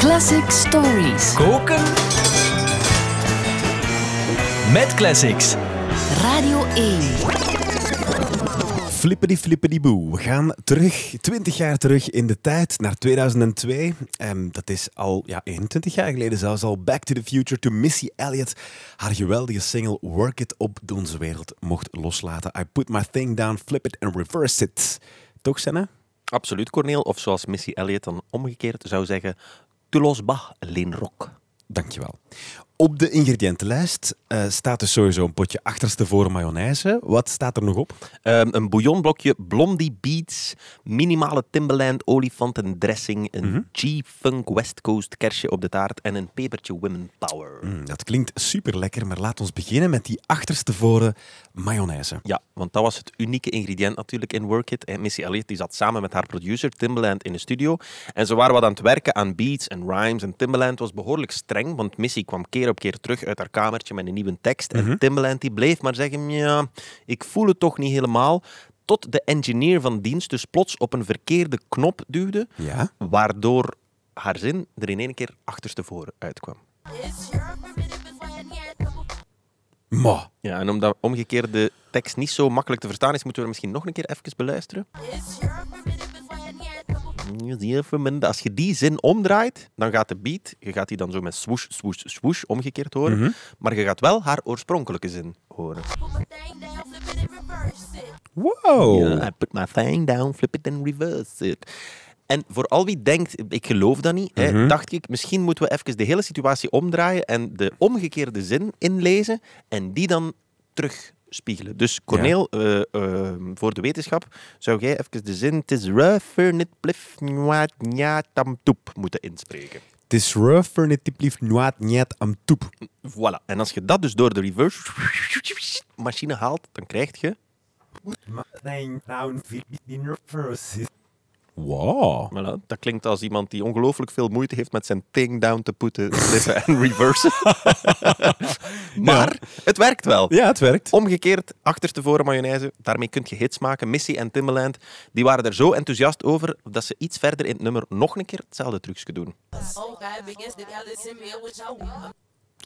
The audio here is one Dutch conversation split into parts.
Classic Stories. Koken. Met classics. Radio 1. Flippity flippity boe. We gaan terug, 20 jaar terug in de tijd, naar 2002. Ehm, dat is al ja, 21 jaar geleden zelfs al. Back to the Future, to Missy Elliott. Haar geweldige single Work It op de onze wereld mocht loslaten. I put my thing down, flip it and reverse it. Toch, Senna? Absoluut, Corneel. Of zoals Missy Elliott dan omgekeerd zou zeggen, tu los bas, leen rock. Dankjewel. Op de ingrediëntenlijst eh, staat dus sowieso een potje achterstevoren mayonaise. Wat staat er nog op? Ehm, een bouillonblokje Blondie Beats, minimale Timberland olifantendressing, een G-Funk West Coast kersje op de taart en een pepertje Women Power. Mm, dat klinkt super lekker, maar laat ons beginnen met die achterstevoren mayonaise. Ja, want dat was het unieke ingrediënt natuurlijk in Work It. En Missy Elliott die zat samen met haar producer Timbaland in de studio. En ze waren wat aan het werken aan beats en rhymes. En Timbaland was behoorlijk streng, want Missy kwam keer op keer terug uit haar kamertje met een nieuwe tekst. En Timbaland die bleef maar zeggen, ja, ik voel het toch niet helemaal. Tot de engineer van dienst dus plots op een verkeerde knop duwde, Ja? waardoor haar zin er in één keer achterstevoren uitkwam. Ma. Ja, en omdat omgekeerde tekst niet zo makkelijk te verstaan is, moeten we er misschien nog een keer even beluisteren. Als je die zin omdraait, dan gaat de beat, je gaat die dan zo met swoosh, swoosh, swoosh omgekeerd horen, maar je gaat wel haar oorspronkelijke zin horen. Wow. I put my thing down, flip it and reverse it. En voor al wie denkt, ik geloof dat niet, hè, dacht ik, misschien moeten we even de hele situatie omdraaien en de omgekeerde zin inlezen en die dan terugspiegelen. Dus Corneel, eh, eh, voor de wetenschap, zou jij even de zin het is rougher, niet plif, nwaat, nja, tam, toep moeten inspreken. Het is rougher, net die blieft nooit niet am toep. Voilà. En als je dat dus door de reverse machine haalt, dan krijg je... Wow. Voilà, dat klinkt als iemand die ongelooflijk veel moeite heeft met zijn thing down te putten, flippen en reversen. maar het werkt wel. Ja, het werkt. Omgekeerd, achterstevoren mayonaise, daarmee kun je hits maken. Missy en Timbaland, die waren er zo enthousiast over dat ze iets verder in het nummer nog een keer hetzelfde trucje doen.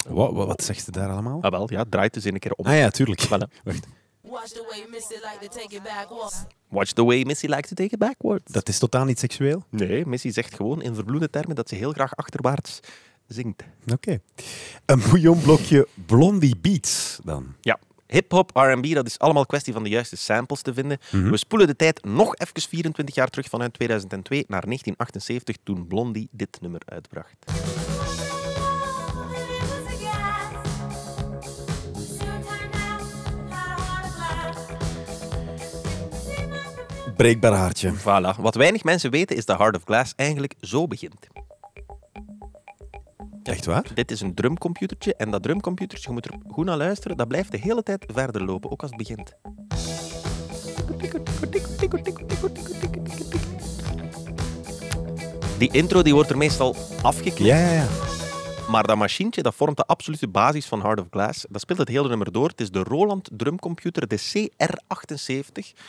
Wat, wat, wat zegt ze daar allemaal? Ah wel, ja, draait dus een keer om. Ah ja, tuurlijk. Voilà. Wacht. Watch the way Missy like to take it backwards. Watch the way Missy likes to take it backwards. Dat is totaal niet seksueel. Nee, Missy zegt gewoon in verbloemde termen dat ze heel graag achterwaarts zingt. Oké. Een bouillonblokje Blondie Beats dan. Ja. Hip-hop, RB, dat is allemaal kwestie van de juiste samples te vinden. We spoelen de tijd nog even 24 jaar terug vanuit 2002 naar 1978, toen Blondie dit nummer uitbracht. Breekbaar haartje. Voilà. Wat weinig mensen weten is dat Heart of Glass eigenlijk zo begint. Echt waar? Dit is een drumcomputertje en dat drumcomputertje, je moet er goed naar luisteren, dat blijft de hele tijd verder lopen, ook als het begint. Die intro die wordt er meestal afgeknipt. Ja, ja, ja. Maar dat machientje dat vormt de absolute basis van Heart of Glass. Dat speelt het hele nummer door. Het is de Roland drumcomputer, de CR78.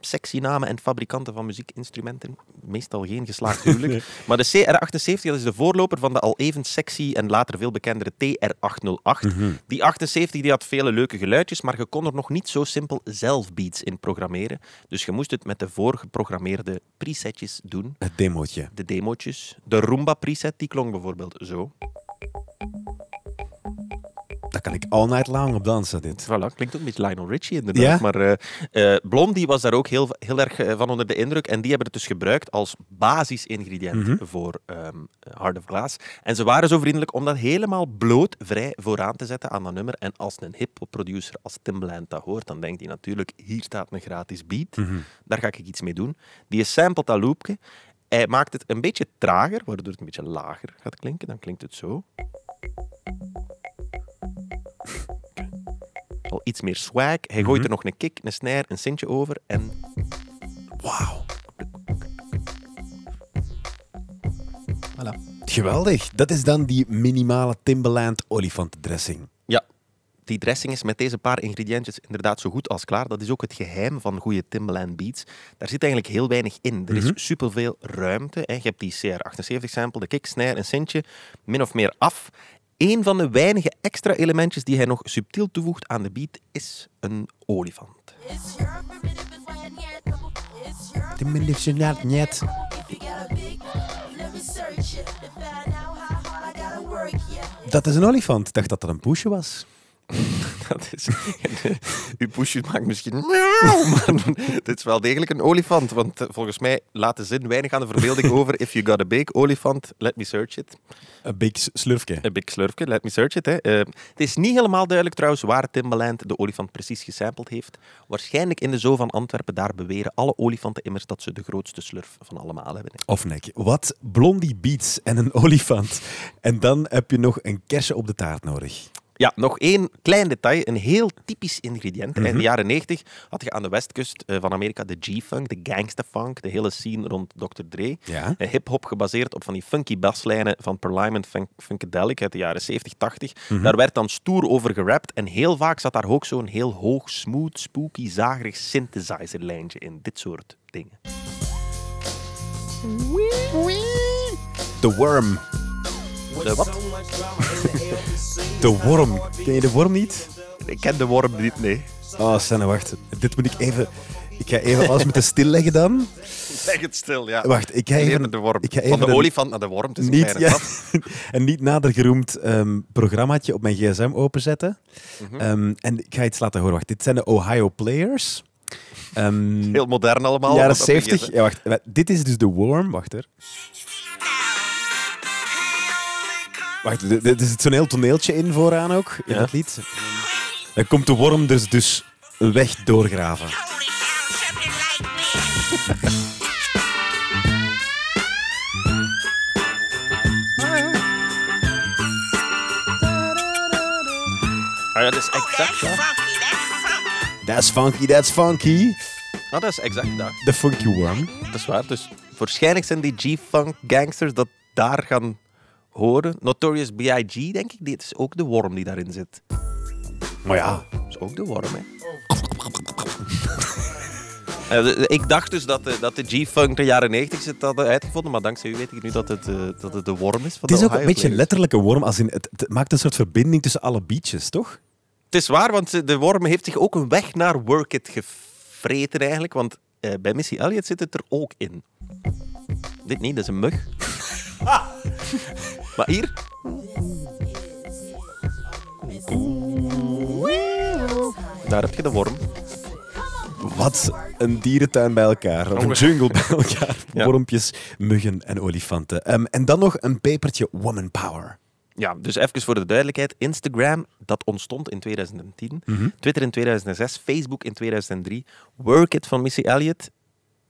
Sexy namen en fabrikanten van muziekinstrumenten. Meestal geen geslaagd huwelijk. Maar de CR78 dat is de voorloper van de al even sexy en later veel bekendere TR808. Die 78 die had vele leuke geluidjes, maar je kon er nog niet zo simpel zelf beats in programmeren. Dus je moest het met de voorgeprogrammeerde presetjes doen. Het demootje. De demootjes. De Roomba preset die klonk bijvoorbeeld zo. Daar kan ik all night long op dansen, dit. Voilà, klinkt ook een beetje Lionel Richie inderdaad. Ja? Maar Blondie was daar ook heel, heel erg eh, van onder de indruk. En die hebben het dus gebruikt als basisingrediënt voor ehm Heart of Glass. En ze waren zo vriendelijk om dat helemaal bloot vrij vooraan te zetten aan dat nummer. En als een hip-hop producer als Timbaland dat hoort, dan denkt hij natuurlijk, hier staat een gratis beat. Daar ga ik iets mee doen. Die sampled dat loopje. Hij maakt het een beetje trager, waardoor het een beetje lager gaat klinken. Dan klinkt het zo. Al iets meer swag. Hij gooit er nog een kick, een snare, een sintje over en... Wauw. Voilà. Geweldig. Dat is dan die minimale Timbaland olifantendressing. Die dressing is met deze paar ingrediëntjes inderdaad zo goed als klaar. Dat is ook het geheim van goede Timbaland beats. Daar zit eigenlijk heel weinig in. Er is superveel ruimte. Hè. Je hebt die CR78-sample, de kick, snare, een centje, min of meer af. Een van de weinige extra elementjes die hij nog subtiel toevoegt aan de beat is een olifant. Net. Dat is een olifant. Ik dacht dat dat een poesje was. Dat is, uw pushje maakt misschien maar dit is wel degelijk een olifant. Want eh, volgens mij laat de zin weinig aan de verbeelding over. If you got a big olifant, let me search it. Een big slurfje. Een big slurfje, let me search it. Hè. Eh, het is niet helemaal duidelijk trouwens waar Timbaland de olifant precies gesampled heeft. Waarschijnlijk in de zoo van Antwerpen. Daar beweren alle olifanten immers dat ze de grootste slurf van allemaal hebben. hè. Of nek. Wat blondie beats en een olifant. En dan heb je nog een kersen op de taart nodig. Ja, nog één klein detail. Een heel typisch ingrediënt. In de jaren 90 had je aan de westkust eh, van Amerika de G-funk, de gangsta funk, de hele scene rond Dr. Dre. Ja. Eh, Hip-hop gebaseerd op van die funky baslijnen van Parliament Funk Funkadelic uit de jaren 70, 80. Daar werd dan stoer over gerapt en heel vaak zat daar ook zo'n heel hoog, smooth, spooky, zagerig synthesizer-lijntje in. Dit soort dingen. De worm. De wat? De worm. Ken je de worm niet? Ik ken de worm niet, nee. Oh, Sanne, wacht. Dit moet ik even... Ik ga even alles moeten stilleggen dan. Zeg het stil, ja. Wacht, ik ga Leer even... de worm. Ik ga Van de een- olifant naar de worm. Het is een niet, kleine ja, een niet nader geroemd ehm, programmaatje op mijn gsm openzetten. Mhm. Ehm, en ik ga iets laten horen. Wacht, dit zijn de Ohio Players. Ehm, Heel modern allemaal. jaren wat dat ding is, 70. hè. Ja, wacht, wa- dit is dus de worm. Wacht er. Wacht, er- er zit zo'n heel toneeltje in vooraan ook, in Ja. dat lied. Dan komt de worm dus, dus een weg doorgraven. Ah ja, dat is exact dat. That's funky, that's funky. Ah, dat is exact dat. De funky worm. Dat is waar. Dus waarschijnlijk zijn die G-Funk gangsters dat daar gaan horen. Notorious B.I.G., denk ik. Dit is ook de worm die daarin zit. Maar ja, Dat is ook de worm, hè. Eh, ik dacht dus dat de, dat de G-Funk de jaren 90 zit hadden uitgevonden, maar dankzij u weet ik nu dat het, eh, dat het de worm is van het is de ook een beetje een letterlijke worm. Als in, het, het maakt een soort verbinding tussen alle beaches, toch? Het is waar, want de worm heeft zich ook een weg naar Work It gevreten eigenlijk. Want eh, bij Missy Elliott zit het er ook in. Dit niet, dat is een mug. maar hier... Daar heb je de worm. Wat een dierentuin bij elkaar. Of een jungle bij elkaar. Ja. Wormpjes, muggen en olifanten. Ehm, en dan nog een pepertje woman power. Ja, dus even voor de duidelijkheid. Instagram, dat ontstond in 2010. Twitter in 2006. Facebook in 2003. Work It van Missy Elliott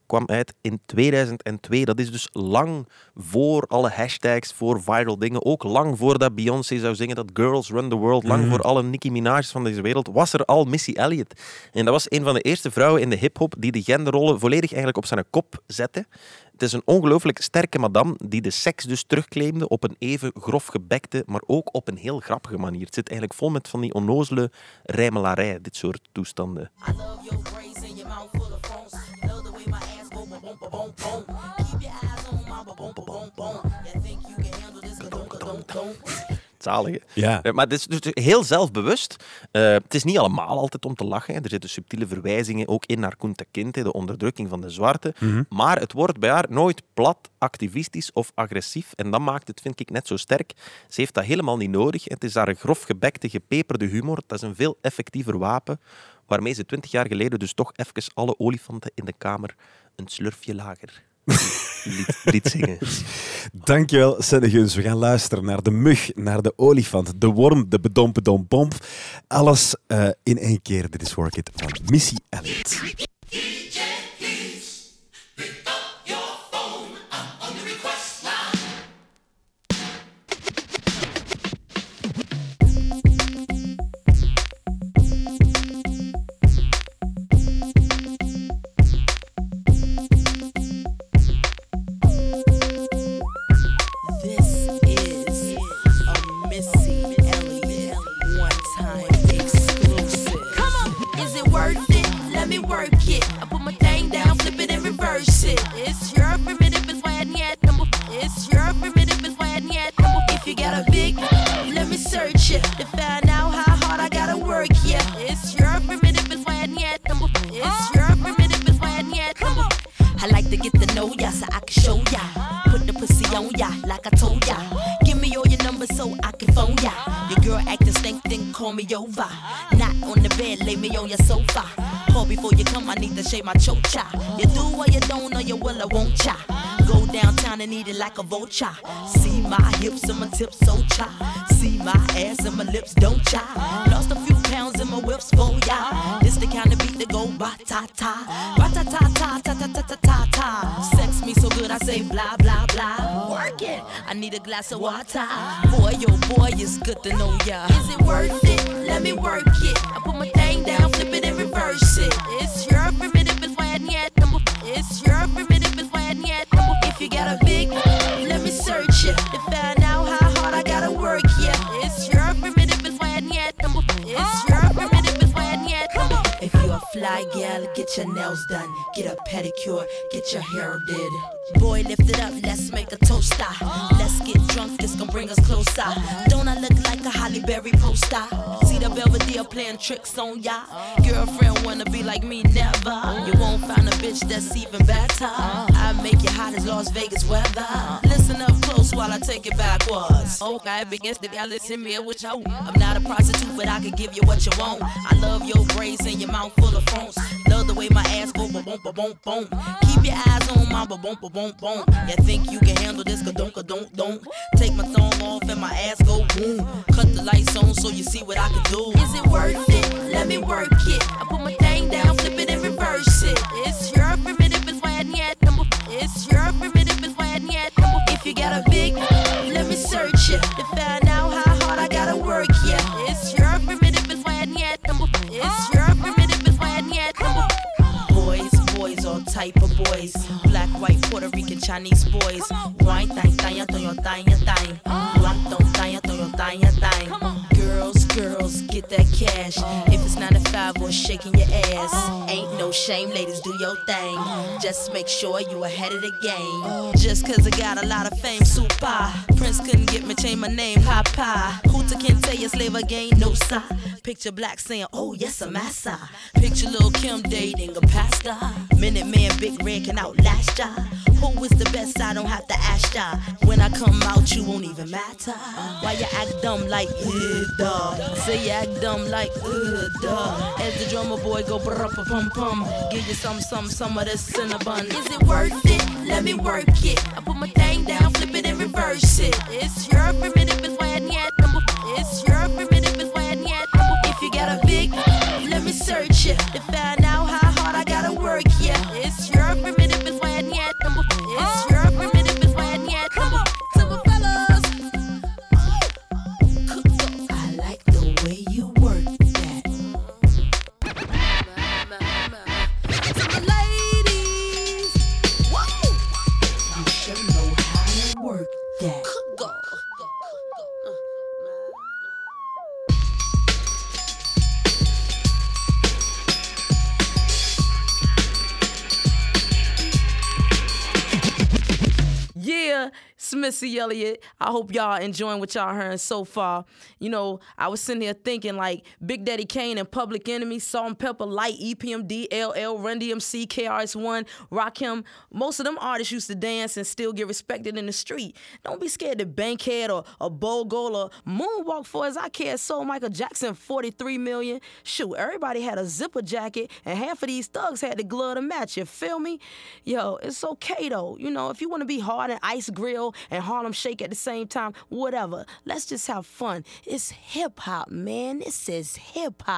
kwam uit in 2002. Dat is dus lang voor alle hashtags, voor viral dingen. Ook lang voordat Beyoncé zou zingen dat Girls Run the World. Lang voor alle Nicki Minaj's van deze wereld. Was er al Missy Elliott. En dat was een van de eerste vrouwen in de hip-hop die de genderrollen volledig eigenlijk op zijn kop zette. Het is een ongelooflijk sterke madame die de seks dus terugclaimde op een even grof gebekte, maar ook op een heel grappige manier. Het zit eigenlijk vol met van die onnozele rijmelarij, dit soort toestanden. I love your Zalige. Ja. Eh, Maar het is dus heel zelfbewust. Eh, het is niet allemaal altijd om te lachen. hè. Er zitten subtiele verwijzingen ook in naar Kunta Kinte, de onderdrukking van de zwarte. Maar het wordt bij haar nooit plat, activistisch of agressief. En dat maakt het, vind ik, net zo sterk. Ze heeft dat helemaal niet nodig. Het is haar grof gebekte, gepeperde humor. Dat is een veel effectiever wapen, waarmee ze twintig jaar geleden dus toch even alle olifanten in de kamer een slurfje lager liet zingen. Dankjewel, Senne Guns. We gaan luisteren naar de mug, naar de olifant, de worm, de bedompedompomp. Alles eh, in één keer. Dit is Work It van Missy Elliott. let me work it. I put my thing down, flip it and reverse it. It's your primitive, it's why I need that number. It's your primitive, it's why I need that number. If you got a big, let me search it to find out how hard I gotta work. Yeah, it's your primitive, it's why I need that number. It's your primitive, it's why I need that number. I like to get to know ya so I can show ya. Put the pussy on ya like I told ya. Give me all your numbers so I girl acting stink, then call me over. Not on the bed, lay me on your sofa. Call before you come, I need to shave my chocha. You do or you don't, or you will or won't cha. Go downtown and eat it like a vulture. See my hips and my tips so cha. See my ass and my lips don't cha. Lost a few whips for ya. This the kind of beat that go ba ta ta, ba ta ta ta ta ta ta ta ta ta. Sex me so good I say blah blah blah. Work it. I need a glass of water. Boy, yo boy, it's good to know ya. Is it worth it? Let me work it. I put my thing down, flip it and reverse it. It's your primitive, it's why I need number. It's your primitive, it's why I need number. If you got a big, fly gal, get your nails done, get a pedicure, get your hair did. Boy, lift it up, let's make a toaster. Ah. Let's get drunk, this gon' bring us closer. Don't I look like a Holly Berry poster? See the Belvedere playing tricks on ya. Girlfriend wanna be like me, never. You won't find a bitch that's even better. I make it hot as Las Vegas weather. Listen up close while I take it backwards. Okay, begins to y'all listen me what you. I'm not a prostitute, but I can give you what you want. I love your braids and your mouth full of phones. Love the way my ass go boom boom boom boom. Keep your eyes on my boom boom boom boom. You think you can handle this? Ka don't don't don't. Take my thumb off and my ass go boom. Cut the lights on so you see what I can do. Is it worth it? Let me work it. I put my thing down, flip it and reverse it. It's your primitive, it's why I need number. It's your primitive, it's why I need number. If you got a big, let me search it to type of boys. Black, white, Puerto Rican, Chinese boys. Wine, thang, thang, thang, thang, thang. One, thong, thang, thang, thang, thang. Girls, girls, get that cash. If it's 9 to 5 or shaking your ass. Ain't no shame, ladies, do your thing. Just make sure you ahead of the game. Just cause I got a lot of fame, super. Prince couldn't get me, change my name, Papa. Hooter can't tell you slave again, no sign. Picture black saying, oh yes, I'm massa. Picture little Kim dating a pastor. Minute man, big red can outlast ya. Who is the best? I don't have to ask ya. When I come out, you won't even matter. Why you act dumb like, uh, duh. Say you act dumb like, uh, duh. As the drummer boy go brr pum pum. Give you some, some, some of this cinnabon. Is it worth it? Let me work it. I put my thing down, flip it and reverse it. It's Missy Elliott. I hope y'all enjoying what y'all hearing so far. You know, I was sitting here thinking like Big Daddy Kane and Public Enemy, Salt and Pepper, Light, EPMD, LL, Run DMC, KRS-One, Rakim. Most of them artists used to dance and still get respected in the street. Don't be scared to Bankhead or a Bogle or Moonwalk for as I care. So Michael Jackson, 43 million. Shoot, everybody had a zipper jacket and half of these thugs had the glove to match. You feel me? Yo, it's okay though. You know, if you want to be hard and ice grill and Harlem shake at the same time, whatever. Let's just have fun. It's hip hop, man. This is hip hop.